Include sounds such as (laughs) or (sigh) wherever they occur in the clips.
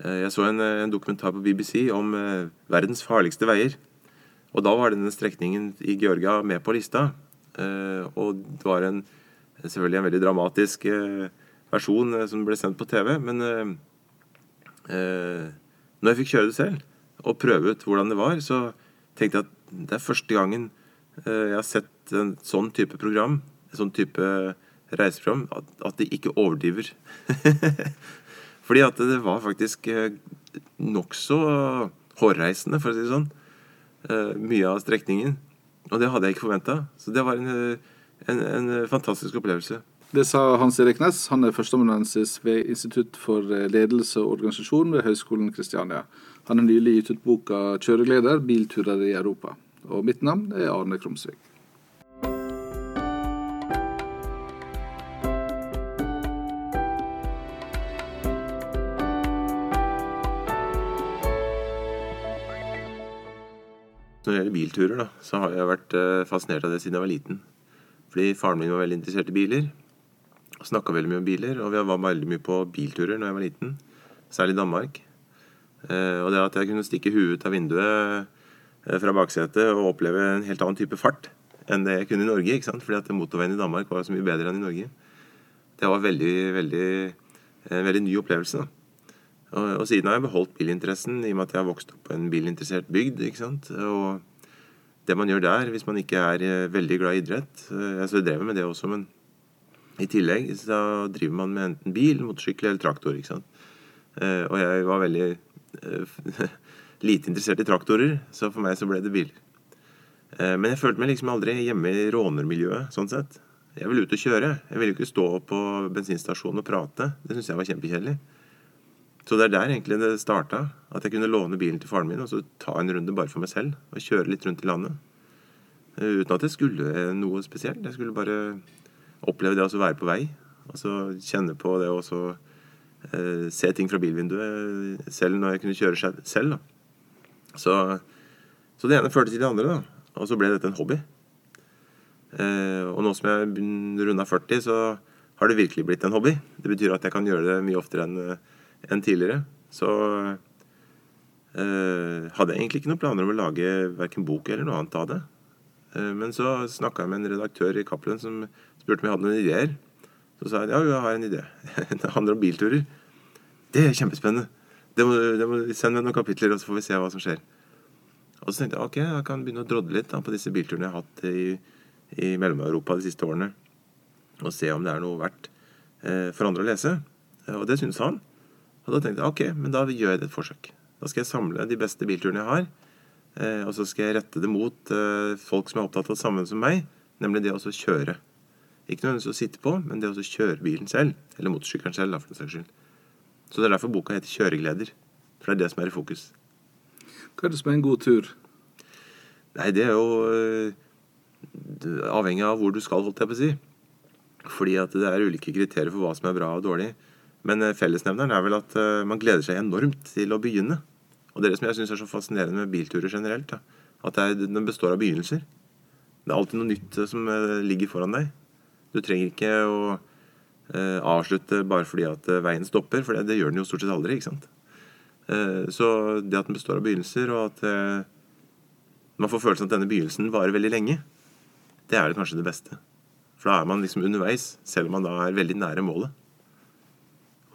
Eh, jeg så en, en, dokumentar på BBC om eh, verdens farligste veier. Og da var denne strekningen i Georgia med på lista. Eh, og det var en, selvfølgelig en veldig dramatisk eh, versjon eh, som ble sendt på TV. Men eh, når jeg fikk kjøre det selv, og prøve ut hvordan det var, så tenkte jeg at det er første gangen jeg har sett en sånn type program, en sånn type reiseprogram, at, at de ikke overdriver. (laughs) Fordi at det var faktisk eh, nokså hårreisende, for å si det sånn. Eh, mye av strekningen. Og det hadde jeg ikke forventa. Så det var en, eh, en, en, fantastisk opplevelse. Det sa Hans Erik Næss. Han er førsteamanuensis ved Institutt for ledelse og organisasjon ved Høgskolen Kristiania. Han har nylig gitt ut boka 'Kjøregleder bilturer i Europa'. Og mitt navn er Arne Krumsvik. Når det gjelder bilturer, da, så har jeg vært eh, fascinert av det siden jeg var liten. Fordi faren min var veldig interessert i biler. og Snakka veldig mye om biler. Og vi var veldig mye på bilturer når jeg var liten. Særlig i Danmark. Eh, og det at jeg kunne stikke huet ut av vinduet eh, fra baksetet og oppleve en helt annen type fart enn det jeg kunne i Norge. ikke sant? Fordi at motorveien i Danmark var så mye bedre enn i Norge. Det var veldig, veldig, en veldig ny opplevelse. da. Og, og, siden har jeg beholdt bilinteressen i og med at jeg har vokst opp på en bilinteressert bygd. ikke sant? Og det man gjør der, hvis man ikke er eh, veldig glad i idrett eh, Jeg så drev med det også, men i tillegg så driver man med enten bil, motorsykkel eller traktor. ikke sant? Eh, og jeg var veldig (laughs) lite interessert i traktorer, så for meg så ble det biler. Men jeg følte meg liksom aldri hjemme i rånermiljøet, sånn sett. Jeg ville ut og kjøre. Jeg ville ikke stå på bensinstasjonen og prate. Det syntes jeg var kjempekjedelig. Så det er der egentlig det starta. At jeg kunne låne bilen til faren min og så ta en runde bare for meg selv. Og kjøre litt rundt i landet. Eh, uten at jeg skulle noe spesielt. Jeg skulle bare oppleve det å være på vei. Og så kjenne på det å eh, se ting fra bilvinduet selv når jeg kunne kjøre selv. Så, så det ene førte til det andre. Og så ble dette en hobby. Eh, og nå som jeg runda 40, så har det virkelig blitt en hobby. Det betyr at jeg kan gjøre det mye oftere enn eh, enn tidligere. Så eh, hadde jeg egentlig ikke noen planer om å lage verken bok eller noe annet av det. Eh, men så snakka jeg med en redaktør i Cappelen som spurte om jeg hadde noen ideer. Så sa jeg ja, jeg har en idé. (laughs) det handler om bilturer. Det er kjempespennende. Det må, det må, send meg noen kapitler, og så får vi se hva som skjer. Og så tenkte jeg ok, jeg kan begynne å drodle litt da, på disse bilturene jeg har hatt i, i Mellom-Europa de siste årene. Og se om det er noe verdt eh, for andre å lese. Og det syntes han. Og da tenkte jeg ok, men da gjør jeg det et forsøk. Da skal jeg samle de beste bilturene jeg har, eh, og så skal jeg rette det mot eh, folk som er opptatt av det samme som meg, nemlig det å kjøre. Ikke nødvendigvis å sitte på, men det å kjøre bilen selv. Eller motorsykkelen selv, for den saks skyld. Så det er derfor boka heter 'Kjøregleder'. For det er det som er i fokus. Hva er det som er en god tur? Nei, det er jo øh, avhengig av hvor du skal, holdt jeg på å si. Fordi at det er ulike kriterier for hva som er bra og dårlig. Men eh, fellesnevneren er vel at eh, man gleder seg enormt til å begynne. Og det er det som jeg syns er så fascinerende med bilturer generelt. At den består av begynnelser. Det er alltid noe nytt eh, som ligger foran deg. Du trenger ikke å avslutte bare fordi at veien stopper, for det, gjør den jo stort sett aldri. ikke sant? Så det at den består av begynnelser, og at man får følelsen at denne begynnelsen varer veldig lenge, det er kanskje det beste. For da er man liksom underveis, selv om man da er veldig nære målet.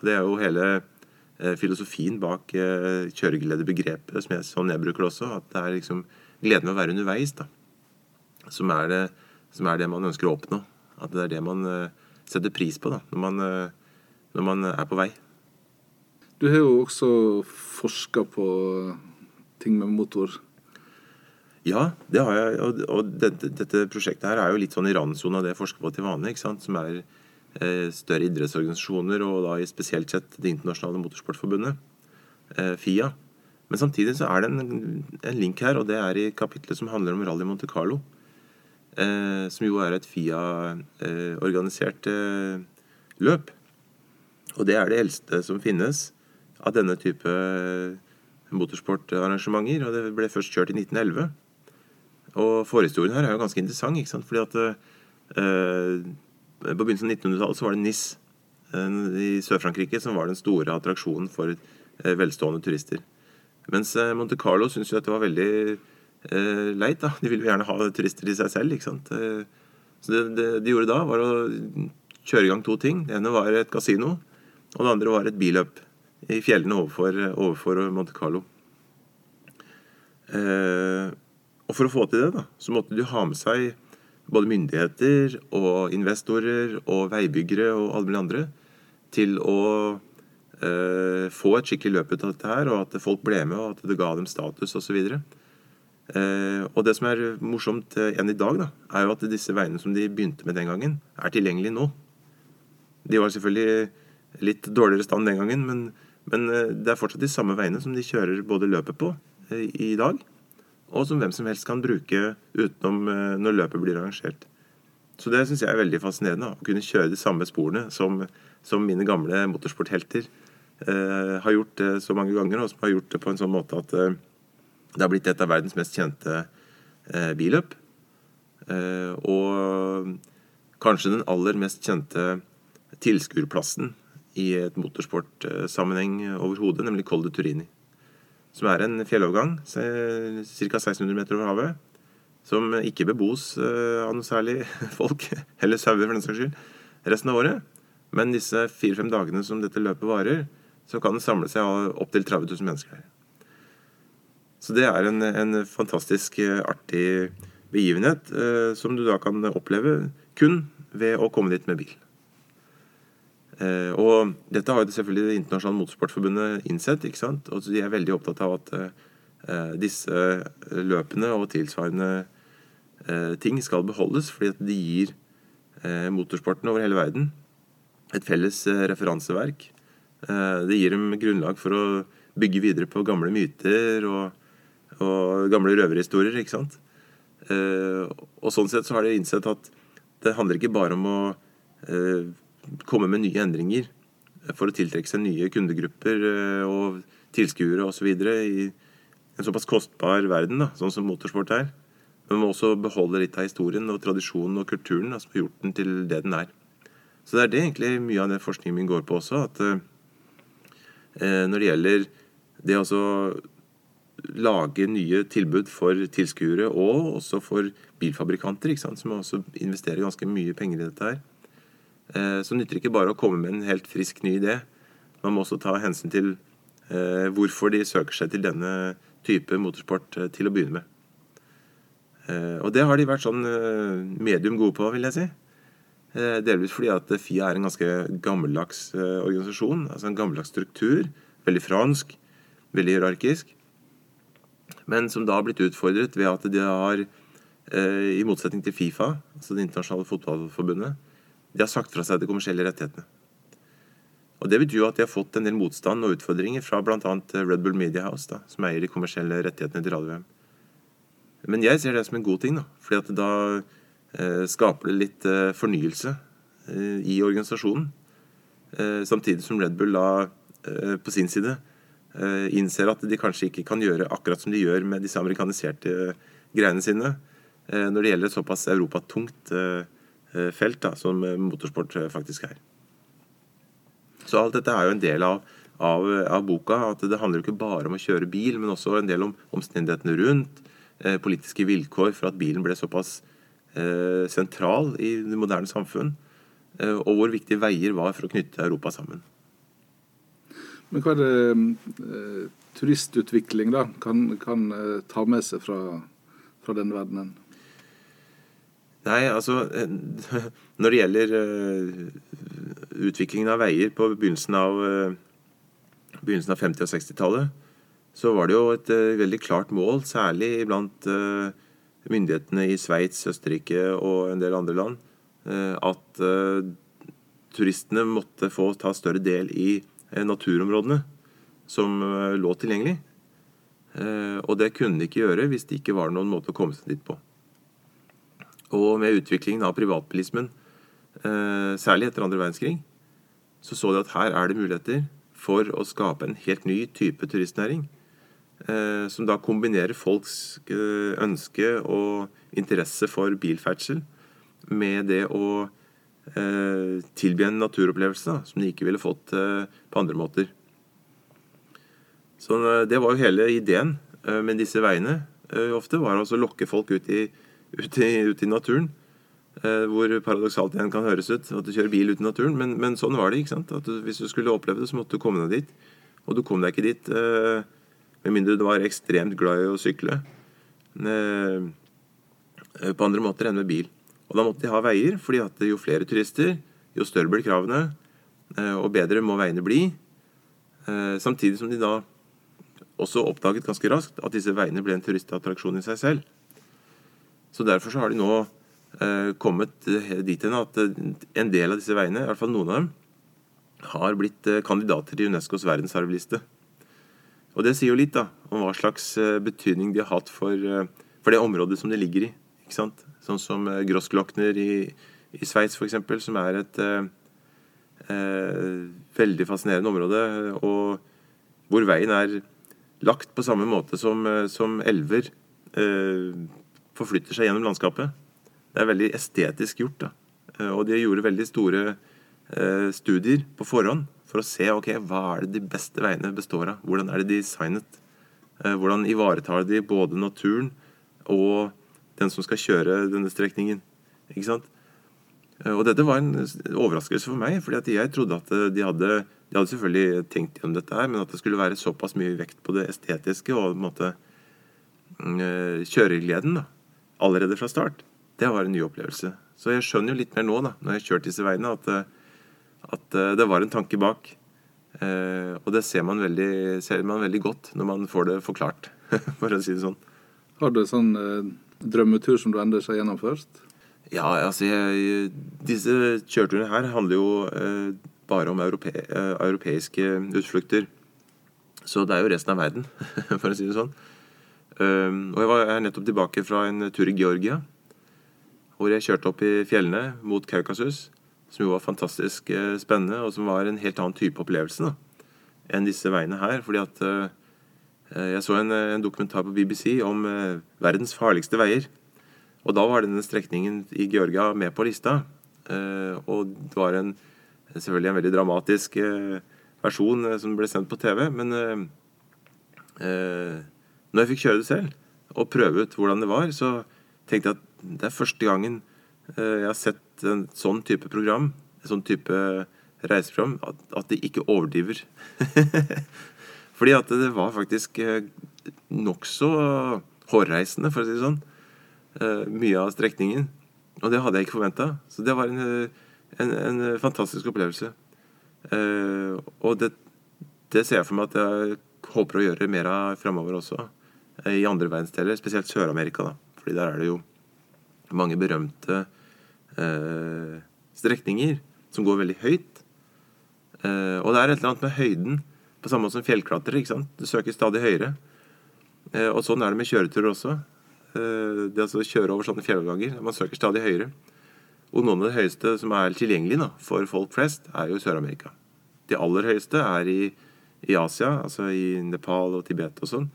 Det er jo hele eh, filosofien bak eh, kjøregledebegrepet, som jeg, sånn jeg bruker det også. At det er liksom gleden ved å være underveis da, som er, det, som er det man ønsker å oppnå. At det er det man eh, setter pris på da, når man, når man er på vei. Du har jo også forska på ting med motor. Ja, det har jeg. Og, og dette, dette, prosjektet her er jo litt sånn i randsonen av det jeg forsker på til vanlig. ikke sant? Som er større idrettsorganisasjoner, og da i spesielt sett Det internasjonale motorsportforbundet, eh, FIA. Men samtidig så er det en, en link her, og det er i kapitlet som handler om Rally Monte Carlo. Eh, som jo er et FIA-organisert eh, løp. Og det er det eldste som finnes av denne type motorsportarrangementer. Og det ble først kjørt i 1911. Og forhistorien her er jo ganske interessant, ikke sant? fordi at eh, på begynnelsen av 1900-tallet så var det NIS i Sør-Frankrike som var den store attraksjonen for eh, velstående turister. Mens eh, Monte Carlo syntes jo at det var veldig eh, leit. da. De ville jo gjerne ha turister i seg selv. ikke sant? Eh, så det, det de gjorde da, var å kjøre i gang to ting. Det ene var et kasino, og det andre var et billøp i fjellene overfor, overfor Monte Carlo. Eh, og for å få til det, da, så måtte de ha med seg både myndigheter og investorer og veibyggere og alle mulige andre til å eh, få et skikkelig løp ut av dette her, og at folk ble med, og at det ga dem status osv. Eh, og det som er morsomt eh, i dag, da, er jo at disse veiene som de begynte med den gangen, er tilgjengelige nå. De var selvfølgelig litt dårligere stand den gangen, men, men eh, det er fortsatt de samme veiene som de kjører både løpet på eh, i dag, og som hvem som helst kan bruke utenom eh, når løpet blir arrangert. Så det syns jeg er veldig fascinerende. Å kunne kjøre de samme sporene som, som mine gamle motorsporthelter eh, har gjort det så mange ganger, og som har gjort det på en sånn måte at eh, det har blitt et av verdens mest kjente eh, billøp. Eh, og kanskje den aller mest kjente tilskuerplassen i et motorsportsammenheng overhodet, nemlig Col de Turini som er en fjellovergang ca. 1600 meter over havet. Som ikke bebos eh, av noe særlig (laughs) folk, eller sauer for den saks skyld, resten av året. Men disse fire-fem dagene som dette løpet varer, så kan det samle seg opptil 30 000 mennesker her. Så det er en, en fantastisk eh, artig begivenhet eh, som du da kan oppleve kun ved å komme dit med bil. Eh, og dette har jo selvfølgelig Det internasjonale motorsportforbundet innsett. ikke sant? Og de er veldig opptatt av at eh, disse løpene og tilsvarende eh, ting skal beholdes, fordi at de gir eh, motorsporten over hele verden et felles eh, referanseverk. Eh, det gir dem grunnlag for å bygge videre på gamle myter og, og gamle røverhistorier. ikke sant? og sånn sett så har de innsett at det handler ikke bare om å komme med nye endringer for å tiltrekke seg nye kundegrupper eh, og tilskuere osv. i en såpass kostbar verden da, sånn som motorsport er. Men man må også beholde litt av historien og tradisjonen og kulturen da, som har gjort den til det den er. Så det er det egentlig mye av den forskningen min går på også. At eh, når det gjelder det å lage nye tilbud for tilskuere og også for bilfabrikanter, som også investerer ganske mye penger i dette her, Eh, så nytter det ikke bare å komme med en helt frisk ny idé. Man må også ta hensyn til eh, hvorfor de søker seg til denne type motorsport eh, til å begynne med. Og det har de vært sånn medium gode på, vil jeg si. Delvis fordi at FIA er en ganske gammeldags organisasjon. Altså en gammeldags struktur. Veldig fransk. Veldig hierarkisk. Men som da har blitt utfordret ved at de har, i motsetning til Fifa, altså Det internasjonale fotballforbundet, de har sagt fra seg de kommersielle rettighetene. Og Det betyr jo at de har fått en del motstand og utfordringer fra bl.a. Red Bull Media House, da, som eier de kommersielle rettighetene til radio-VM. Men jeg ser det som en god ting, da, fordi at da eh, skaper det litt eh, fornyelse eh, i organisasjonen. Eh, samtidig som Red Bull da eh, på sin side eh, innser at de kanskje ikke kan gjøre akkurat som de gjør med disse amerikaniserte greiene sine når det gjelder et såpass europatungt eh, felt da, som eh, motorsport eh, faktisk er. Så alt dette er jo en del av, av, av boka. at Det handler jo ikke bare om å kjøre bil, men også en del om omstendighetene rundt. Eh, politiske vilkår for at bilen ble såpass eh, sentral i det moderne samfunn. Eh, og hvor viktige veier var for å knytte Europa sammen. Men hva er det turistutvikling da, kan, kan ta med seg fra, fra denne verdenen? Nei, altså eh, (laughs) Når det gjelder uh, utviklingen av veier på begynnelsen av, uh, begynnelsen av 50- og 60-tallet, så var det jo et veldig klart mål, særlig blant myndighetene i Sveits, Østerrike og en del andre land, at turistene måtte få ta større del i naturområdene som lå tilgjengelig. Og det kunne de ikke gjøre hvis det ikke var noen måte å komme seg dit på. Og med utviklingen av privatbilismen, eh, særlig etter andre verdenskrig, så så de at her er det muligheter for å skape en helt ny type turistnæring. Eh, som da kombinerer folks eh, ønske og interesse for bilferdsel med det å tilby en naturopplevelse som de ikke ville fått på andre måter. Så det var jo hele ideen med disse veiene. Ofte var å lokke folk ut i, ut i, ut i naturen. eh, Hvor paradoksalt igjen kan høres ut at du kjører bil ut i naturen. Men, men sånn var det. ikke sant? Du, Hvis du skulle oppleve det, så måtte du komme deg dit. Og du kom deg ikke dit eh, med mindre du var ekstremt glad i å sykle. Eh, På andre måter enn med bil. Og da måtte de ha veier, fordi at jo flere turister, jo større blir kravene, eh, og bedre må veiene bli. Eh, Samtidig som de da også oppdaget ganske raskt at disse veiene ble en turistattraksjon i seg selv. Så derfor så har de nå eh, kommet dit hen at eh, en del av disse veiene, i hvert fall noen av dem, har blitt eh, kandidater til Unescos verdensarvliste. Og det sier jo litt da, om hva slags betydning de har hatt for, for det området som de ligger i. ikke sant? Sånn som Grossglockner i, i Sveits, f.eks., som er et eh, veldig fascinerende område, og hvor veien er lagt på samme måte som, som elver eh, forflytter seg gjennom landskapet. Det er veldig estetisk gjort. da. Eh, Og de gjorde veldig store eh, studier på forhånd for å se ok, hva er det de beste veiene består av. Hvordan er det designet? Eh, Hvordan ivaretar de både naturen og den som skal kjøre denne strekningen. Ikke sant? Og dette var en overraskelse for meg, fordi jeg trodde at de hadde, de hadde selvfølgelig tenkt gjennom dette her, men at det skulle være såpass mye vekt på det estetiske og på en måte mm, kjøregleden da, allerede fra start. Det var en ny opplevelse. Så jeg skjønner jo litt mer nå, da, når jeg har kjørt disse veiene, at, eh, at eh, det var en tanke bak. Eh, og det ser man, veldig, ser man veldig godt når man får det forklart, (laughs) for å si det sånn. Har du en sånn eh, drømmetur som du ender seg gjennom først? Ja, altså jeg, Disse kjørturene her handler jo eh, bare om europe, eh, europeiske utflukter. Så det er jo resten av verden, (laughs) for å si det sånn. Um, og jeg er nettopp tilbake fra en tur i Georgia, hvor jeg kjørte opp i fjellene mot Kaukasus, som jo var fantastisk eh, spennende, og som var en helt annen type opplevelse da, enn disse veiene her. fordi at eh, jeg så en, en dokumentar på BBC om eh, verdens farligste veier. Og da var denne strekningen i Georgia med på lista. Eh, og det var en, selvfølgelig en veldig dramatisk eh, versjon eh, som ble sendt på TV. Men eh, eh, når jeg fikk kjøre det selv, og prøve ut hvordan det var, så tenkte jeg at det er første gangen eh, jeg har sett en sånn type program, en sånn type reiseprogram, at, at de ikke overdriver. (laughs) Fordi at det var faktisk eh, nokså hårreisende, for å si det sånn eh, mye av strekningen. Og det hadde jeg ikke forventa. Så det var en, en, en fantastisk opplevelse. Og det, det ser jeg for meg at jeg håper å gjøre mer av framover også. Eh, I andre verdensdeler, spesielt Sør-Amerika. da. Fordi der er det jo mange berømte eh, strekninger som går veldig høyt. Eh, og det er et eller annet med høyden, på samme måte som fjellklatrere. ikke sant? Du søker stadig høyere. Eh, og sånn er det med kjøreturer også. Eh, det altså å kjøre over sånne fjelloverganger. Man søker stadig høyere. Og noen av de høyeste som er tilgjengelige da, for folk flest, er jo Sør-Amerika. De aller høyeste er i, i Asia, altså i Nepal og Tibet og sånn.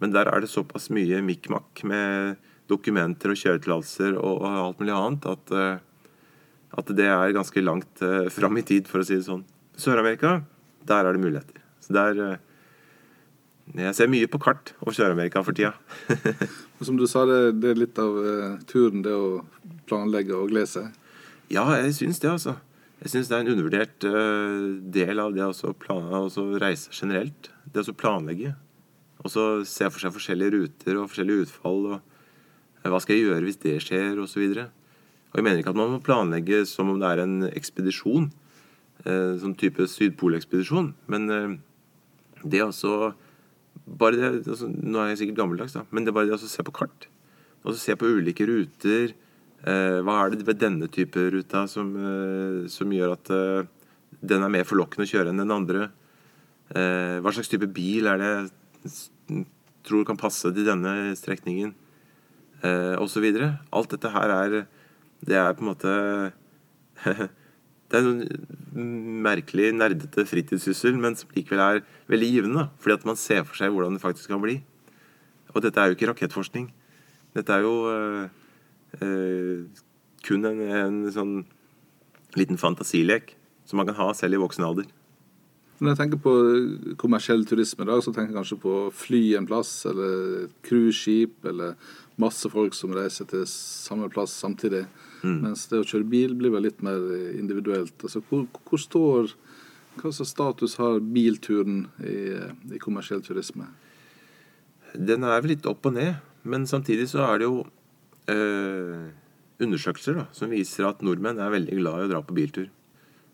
Men der er det såpass mye mikk-makk med dokumenter og kjøretillatelser og, og alt mulig annet at, eh, at det er ganske langt uh, fram i tid, for å si det sånn. Sør-Amerika, der er det muligheter. Så der eh, Jeg ser mye på kart over Sør-Amerika for tida. (laughs) Som du sa, det, det er litt av eh, turen, det å planlegge og glede seg. Ja, jeg syns det, altså. Jeg syns det er en undervurdert eh, del av det å reise generelt. Det å planlegge. Og så ser jeg for seg forskjellige ruter og forskjellige utfall. og eh, Hva skal jeg gjøre hvis det skjer, osv. Og, og jeg mener ikke at man må planlegge som om det er en ekspedisjon. Eh, sånn type Sydpolekspedisjon. Men eh, det altså bare det, altså, Nå er jeg sikkert gammeldags, da, men det er bare det å se på kart. Og så se på ulike ruter. Eh, hva er det ved denne type ruta som, eh, som gjør at eh, den er mer forlokkende å kjøre enn den andre? Eh, hva slags type bil er det tror kan passe til denne strekningen? Eh, videre. Alt dette her er Det er på en måte (laughs) Det er en merkelig nerdete fritidssyssel, men som likevel er veldig givende. Fordi at man ser for seg hvordan det faktisk kan bli. Og dette er jo ikke rakettforskning. Dette er jo eh, eh, kun en, en sånn liten fantasilek som man kan ha selv i voksen alder. Når jeg tenker på kommersiell turisme, da, så tenker jeg kanskje på fly en plass, eller cruiseskip, eller masse folk som reiser til samme plass samtidig. Mm. Mens det å kjøre bil blir vel litt mer individuelt. Altså, hvor, hvor står Hva slags status har bilturen i, i kommersiell turisme? Den er vel litt opp og ned. Men samtidig så er det jo øh, undersøkelser da, som viser at nordmenn er veldig glad i å dra på biltur.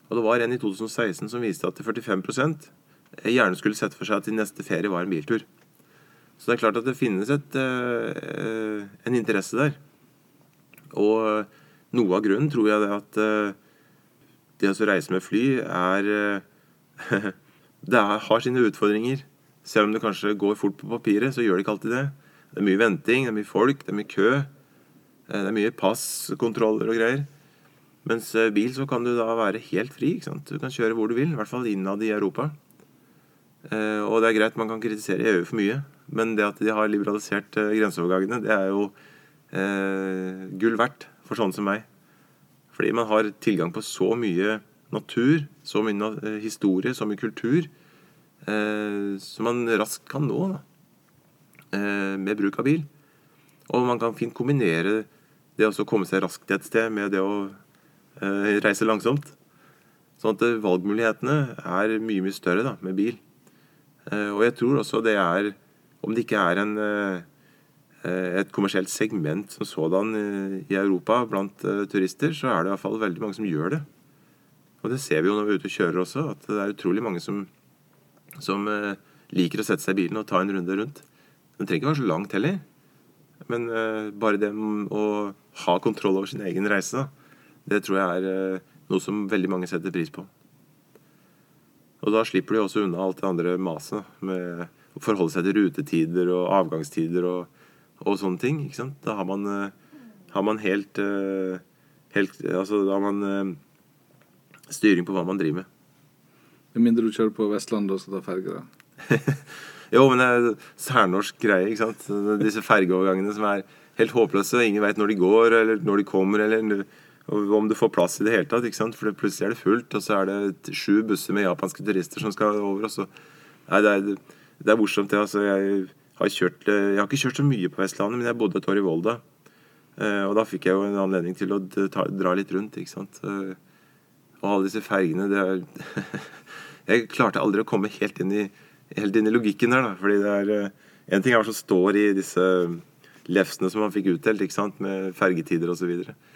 Og det var en i 2016 som viste at 45% gjerne skulle sette for seg at din neste ferie var en biltur. Så det er klart at det finnes et, øh, en interesse der. Og noe av grunnen tror jeg er at øh, det å reise med fly er (laughs) Det har sine utfordringer. Selv om det kanskje går fort på papiret, så gjør det ikke alltid det. Det er mye venting, det er mye folk, det er mye kø. Det er mye passkontroller og greier. Mens eh, bil så kan du da være helt fri. ikke sant? Du kan kjøre hvor du vil, i hvert fall innad i Europa. Eh, og det er greit, man kan kritisere EU for mye, men det at de har liberalisert eh, grenseovergangene, det er jo eh, gull verdt for sånne som meg. Fordi man har tilgang på så mye natur, så mye historie, så mye kultur, eh, som man raskt kan nå da, eh, med bruk av bil. Og man kan fint kombinere det å komme seg raskt et sted med det å Eh, reise langsomt. Sånn at eh, valgmulighetene er mye, mye større da, med bil. Eh, og jeg tror også det er Om det ikke er en, et kommersielt segment som sådan i Europa blant turister, så er det i hvert fall veldig mange som gjør det. Og det ser vi jo når vi er ute og kjører også, at det er utrolig mange som, som liker å sette seg i bilen og ta en runde rundt. Den trenger ikke være så langt heller. Men bare det å ha kontroll over sin egen reise, da, det tror jeg er eh, noe som veldig mange setter pris på. Og da slipper de også unna alt det andre maset med å forholde seg til rutetider og avgangstider og, og sånne ting. ikke sant? Da har man, eh, har man helt, eh, helt, Altså, da har man styring på hva man driver med. Med mindre du kjører på Vestlandet og skal ta ferge, da? (laughs) jo, men det er særnorsk greie, ikke sant. Disse fergeovergangene som er helt håpløse. Ingen veit når de går, eller når de kommer, eller om du får plass i det hele tatt. ikke sant? For plutselig er det fullt, og så er det sju busser med japanske turister som skal over. og så... Nei, det er, det er morsomt, det. altså. Jeg har, kjørt, jeg har ikke kjørt så mye på Vestlandet, men jeg bodde et år i Volda. Eh, og da fikk jeg jo en anledning til å dra litt rundt. ikke sant? Eh, og alle disse fergene det er (laughs) Jeg klarte aldri å komme helt inn i, helt inn i logikken der, da. fordi det er eh, En ting er hva som står i disse lefsene som man fikk utdelt, ikke sant? med fergetider osv. Eh,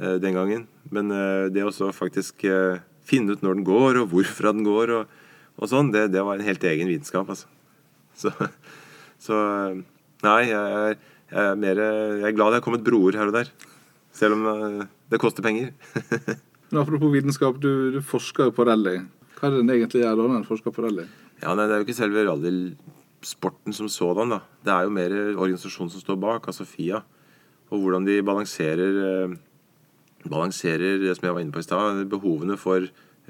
den gangen. Men eh, det å faktisk eh, finne ut når den går, og hvorfra den går, og, og sånn, det, det, var en helt egen vitenskap, altså. Så, (laughs) så Nei, jeg er, jeg er, mer Jeg er glad det har kommet broer her og der. Selv om det koster penger. (laughs) Men Apropos vitenskap, du, du forsker jo på rally. Hva er det den egentlig gjør da når en forsker på rally? Ja, nei, Det er jo ikke selve rallysporten som sådan. da. Det er jo mer organisasjonen som står bak, altså FIA. Og hvordan de balanserer balanserer det som jeg var inne på i stad, behovene for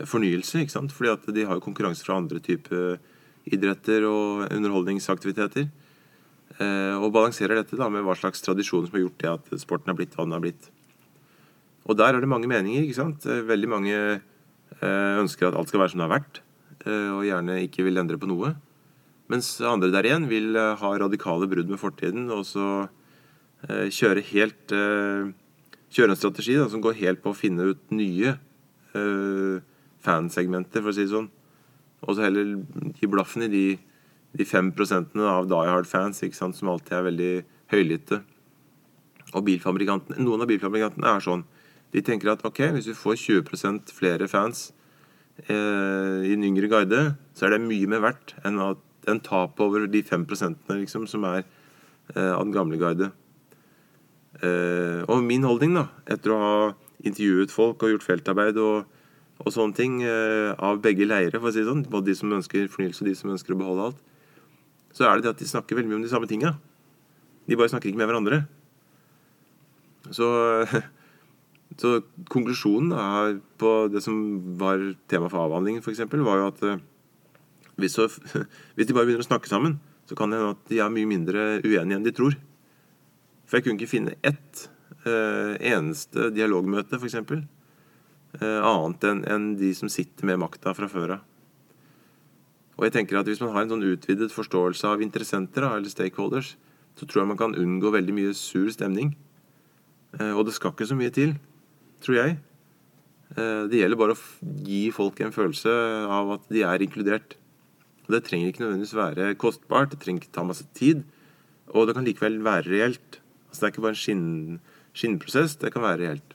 fornyelse. ikke sant? Fordi at de har jo konkurranse fra andre typer idretter og underholdningsaktiviteter. Eh, og balanserer dette da med hva slags tradisjon som har gjort det at sporten har blitt hva den har blitt. Og der er det mange meninger. ikke sant? Eh, veldig mange eh, ønsker at alt skal være som det har vært, og gjerne ikke vil endre på noe. Mens andre der igjen vil ha radikale brudd med fortiden og så kjøre helt kjøre en strategi da, som går helt på å finne ut nye uh, fansegmenter, for å si det sånn. Og så heller gi blaffen i de, de 5 av Die Hard-fans som alltid er veldig høylytte. Og Noen av bilfabrikantene er sånn. De tenker at ok, hvis vi får 20% flere fans eh, i en yngre guide, så er det mye mer verdt enn, at, enn tap over de 5% liksom, som er eh, av den gamle guide. Uh, og min holdning, da, etter å ha intervjuet folk og gjort feltarbeid og, og sånne ting eh, av begge leire, for å si det sånn, både de som ønsker fornyelse og de som ønsker å beholde alt, så er det det at de snakker veldig mye om de samme tinga. De bare snakker ikke med hverandre. Så, (laughs) så konklusjonen da, på det som var tema for avhandlingen, f.eks., var jo at uh, hvis, så, (laughs) hvis de bare begynner å snakke sammen, så kan det hende at de er mye mindre uenige enn de tror. For jeg kunne ikke finne ett eh, eneste dialogmøte, f.eks. Eh, annet enn en de som sitter med makta fra før av. Og jeg tenker at Hvis man har en sånn utvidet forståelse av interessenter, eller stakeholders, så tror jeg man kan unngå veldig mye sur stemning. Eh, og det skal ikke så mye til, tror jeg. Eh, det gjelder bare å gi folk en følelse av at de er inkludert. Og Det trenger ikke nødvendigvis være kostbart, det trenger ikke ta masse tid. Og det kan likevel være reelt. Altså Det er ikke bare en skinn, skinnprosess, det kan være helt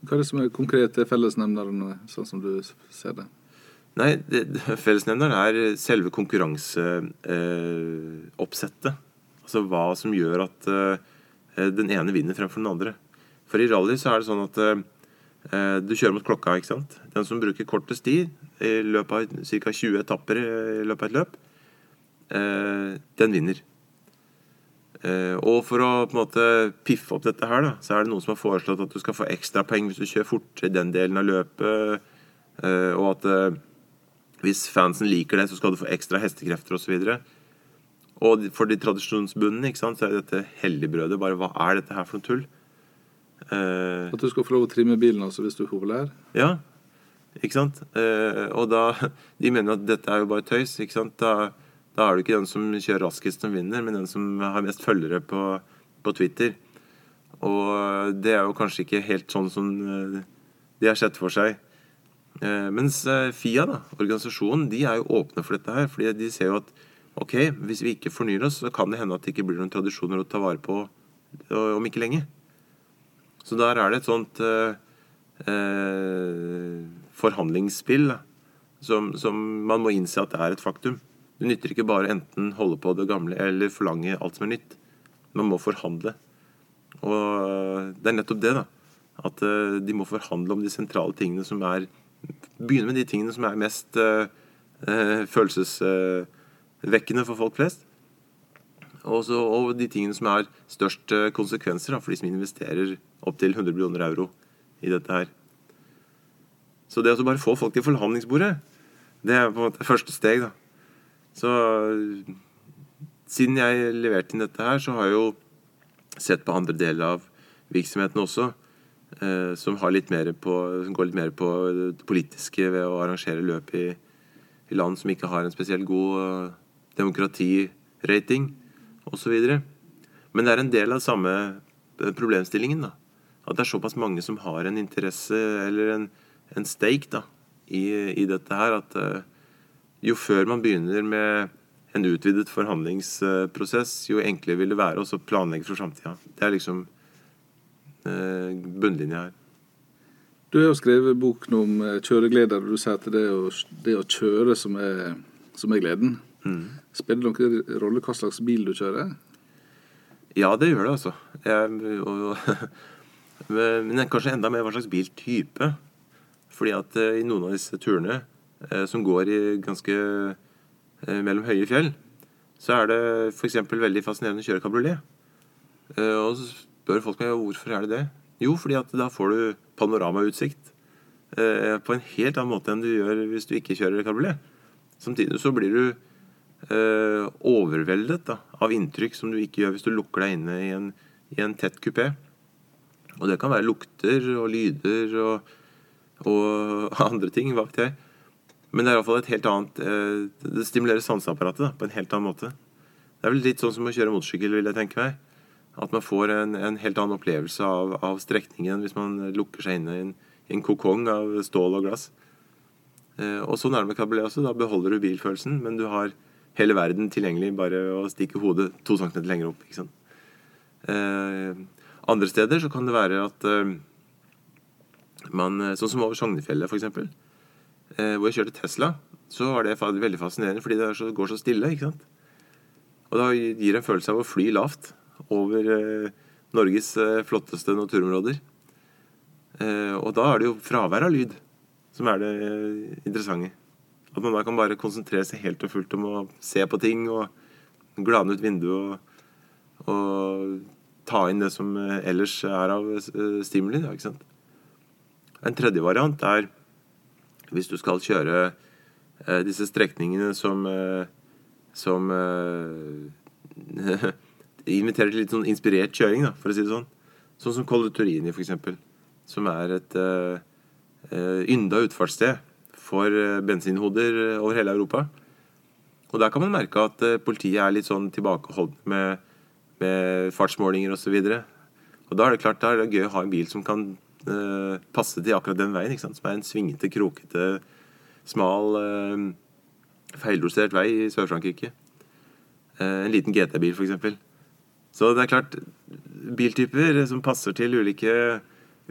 Hva er det som er konkrete fellesnevnere, sånn som du ser det? Nei, det, fellesnevneren er selve konkurranseoppsettet. Eh, altså hva som gjør at eh, den ene vinner fremfor den andre. For i rally så er det sånn at eh, du kjører mot klokka. ikke sant? Den som bruker kortest tid i løpet av ca. 20 etapper i løpet av et løp, eh, den vinner. Eh, og for å på en måte piffe opp dette her, da, så er det noen som har foreslått at du skal få ekstrapoeng hvis du kjører fortere i den delen av løpet, eh, og at eh, hvis fansen liker det, så skal du få ekstra hestekrefter osv. Og, og for de tradisjonsbundne ikke sant, så er dette helligbrødet. Bare hva er dette her for noe tull? Eh, at du skal få lov å trimme bilen også hvis du er populær? Ja, ikke sant. Eh, og da (laughs) De mener at dette er jo bare tøys. ikke sant. Da, da er det ikke den som kjører raskest som vinner, men den som har mest følgere på, på Twitter. Og det er jo kanskje ikke helt sånn som eh, de har sett for seg. Eh, mens eh, FIA, da, organisasjonen, de er jo åpne for dette her. fordi de ser jo at ok, hvis vi ikke fornyer oss, så kan det hende at det ikke blir noen tradisjoner å ta vare på om ikke lenge. Så der er det et sånt eh, forhandlingsspill som, som, man må innse at det er et faktum. Det nytter ikke bare enten holde på det gamle eller forlange alt som er nytt. Man må forhandle. Og det er nettopp det, da. At eh, de må forhandle om de sentrale tingene som er Begynne med de tingene som er mest uh, uh, følelsesvekkende for folk flest. Også, og de tingene som har størst konsekvenser da, for de som investerer opptil 100 millioner euro i dette her. Så det å bare få folk til forhandlingsbordet, det er på en måte første steg. da. Så siden jeg leverte inn dette her, så har jeg jo sett på andre deler av virksomheten også. Eh, som, på, som, går litt mer på det politiske ved å arrangere løp i, i land som ikke har en spesielt god uh, demokratirating osv. Men det er en del av samme eh, problemstillingen. da. At det er såpass mange som har en interesse eller en, en stake da, i, i, dette her, at uh, jo før man begynner med en utvidet forhandlingsprosess, jo enklere vil det være å planlegge for framtida. Det er liksom uh, bunnlinja her. Du har jo skrevet bok om kjøreglede. og du sier at det er å, det å kjøre som er, som er gleden. Mm. Spiller det noen rolle hva slags bil du kjører? Ja, det gjør det, altså. Jeg, og, (laughs) men kanskje enda mer hva slags biltype. Fordi at i noen av disse turene Eh, som går i ganske eh, mellom høye fjell, så er det f.eks. veldig fascinerende å kjøre kabriolet. Eh, og så spør folk meg hvorfor er det det. Jo, fordi at da får du panoramautsikt på en helt annen måte enn du gjør hvis du ikke kjører kabriolet. Samtidig så blir du eh, overveldet da, av inntrykk som du ikke gjør hvis du lukker deg inne i en, i en tett kupé. Og det kan være lukter og lyder og, og (laughs) andre ting, hva vet jeg. Men det er iallfall et helt annet eh, Det stimulerer sanseapparatet på en helt annen måte. Det er vel litt sånn som å kjøre motorsykkel, vil jeg tenke meg. At man får en, en helt annen opplevelse av, av, strekningen hvis man lukker seg inne i en, en kokong av stål og glass. Eh, og sånn er det med også. Da beholder du bilfølelsen, men du har hele verden tilgjengelig bare å stikke hodet to centimeter lenger opp. ikke sant? Eh, andre steder så kan det være at man Sånn som over Sognefjellet, f.eks. Eh, hvor jeg kjørte Tesla, så var det veldig fascinerende fordi det så, går så stille. ikke sant? Og da gir det en følelse av å fly lavt over eh, Norges eh, flotteste naturområder. Og da er det jo fravær av lyd som er det interessante. At man da kan bare konsentrere seg helt og fullt om å se på ting og glane ut vinduet og, og ta inn det som ellers er av stimuli. Ikke sant? En tredje variant er hvis du skal kjøre eh, disse strekningene som eh, som eh, (laughs) inviterer til litt sånn inspirert kjøring, da, for å si det sånn. Sånn som Colle Turini, f.eks., som er et uh, ynda utfartssted for bensinhoder over hele Europa. Og der kan man merke at eh, politiet er litt sånn tilbakeholdne med, med fartsmålinger osv. Og, så og da er det klart da er det gøy å ha en bil som kan eh, passe til akkurat den veien. ikke sant? Som er en svingete, krokete, smal, eh, feildosert vei i Sør-Frankrike. Eh, en liten GT-bil, f.eks. Så det er klart, biltyper som passer til ulike,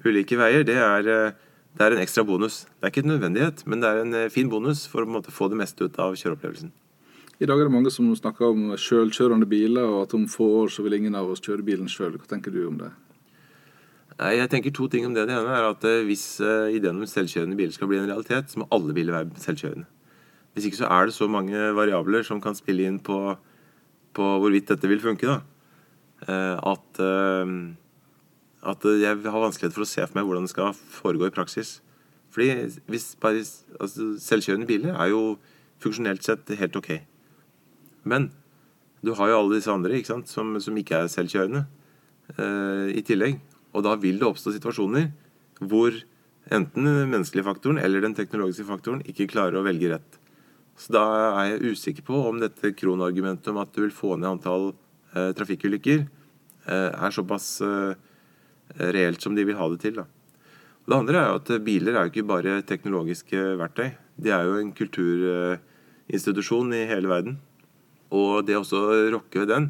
ulike veier, det er, eh, det er en ekstra bonus. Det er ikke en nødvendighet, men det er en eh, fin bonus for å måte, få det meste ut av kjøreopplevelsen. I dag er det mange som snakker om sjølkjørende biler, og at om få år så vil ingen av oss kjøre bilen sjøl. Hva tenker du om det? Jeg tenker to ting om det. Det ene er at eh, hvis uh, ideen om selvkjørende biler skal bli en realitet, så må alle biler være selvkjørende. Hvis ikke så er det så mange variabler som kan spille inn på, på hvorvidt dette vil funke. da. Uh, at, at jeg har vanskelighet for å se for meg hvordan det skal foregå i praksis. Fordi hvis altså, Selvkjørende biler er jo funksjonelt sett helt ok. Men du har jo alle disse andre ikke sant, som, som ikke er selvkjørende i tillegg. Og da vil det oppstå situasjoner hvor enten den menneskelige faktoren eller den teknologiske faktoren ikke klarer å velge rett. Så da er jeg usikker på om dette kronargumentet om at du vil få ned antall eh, trafikkulykker, eh, er såpass reelt som de vil ha det til. da. Det andre er jo at biler er jo ikke bare teknologiske verktøy. De er jo en kulturinstitusjon i hele verden. Og det også rokke ved den,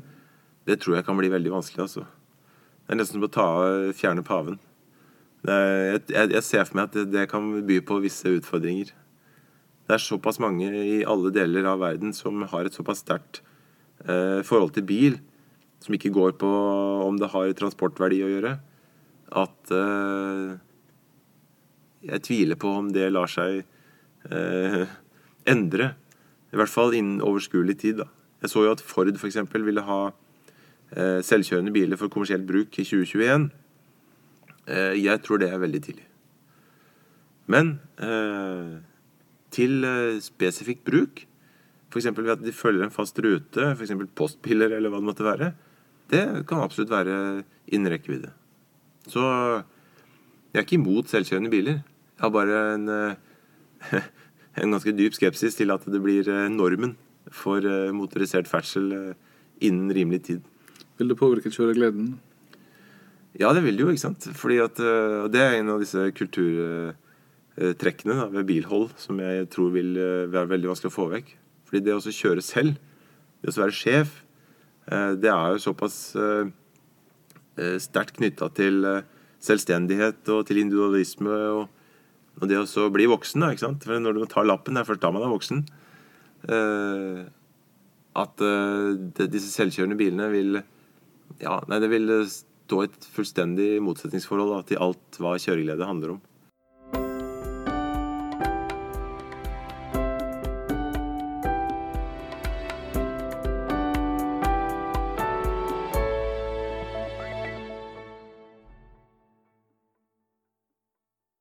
det tror jeg kan bli veldig vanskelig. altså. Det er nesten som å ta, fjerne paven. Er, jeg, jeg, ser for meg at det, det, kan by på visse utfordringer. Det er såpass mange i alle deler av verden som har et såpass sterkt eh, forhold til bil, som ikke går på om det har transportverdi å gjøre, at eh, jeg tviler på om det lar seg eh, endre. I hvert fall innen overskuelig tid. da. Jeg så jo at Ford f.eks. ville ha selvkjørende biler for kommersielt bruk i 2021. Eh, jeg tror det er veldig tidlig. Men eh, til spesifikt bruk, f.eks. ved at de følger en fast rute, f.eks. postbiler eller hva det måtte være, det kan absolutt være innen rekkevidde. Så jeg er ikke imot selvkjørende biler. Jeg har bare en, eh, (laughs) en ganske dyp skepsis til at det blir eh, normen for eh, motorisert ferdsel eh, innen rimelig tid. Vil det påvirke kjøregleden? Ja, det vil det jo. ikke sant? Fordi at, eh, og Det er en av disse kulturtrekkene da, ved bilhold som jeg tror vil være veldig vanskelig å få vekk. Fordi det å kjøre selv, det å være sjef, det er jo såpass sterkt knytta til selvstendighet og til individualisme. og, og det å bli voksen. Da, ikke sant? For Når du tar lappen, det er først da man er voksen. Eh, at eh, disse selvkjørende bilene vil ja, nei, det vil stå et fullstendig motsetningsforhold da, til alt hva kjøreglede handler om.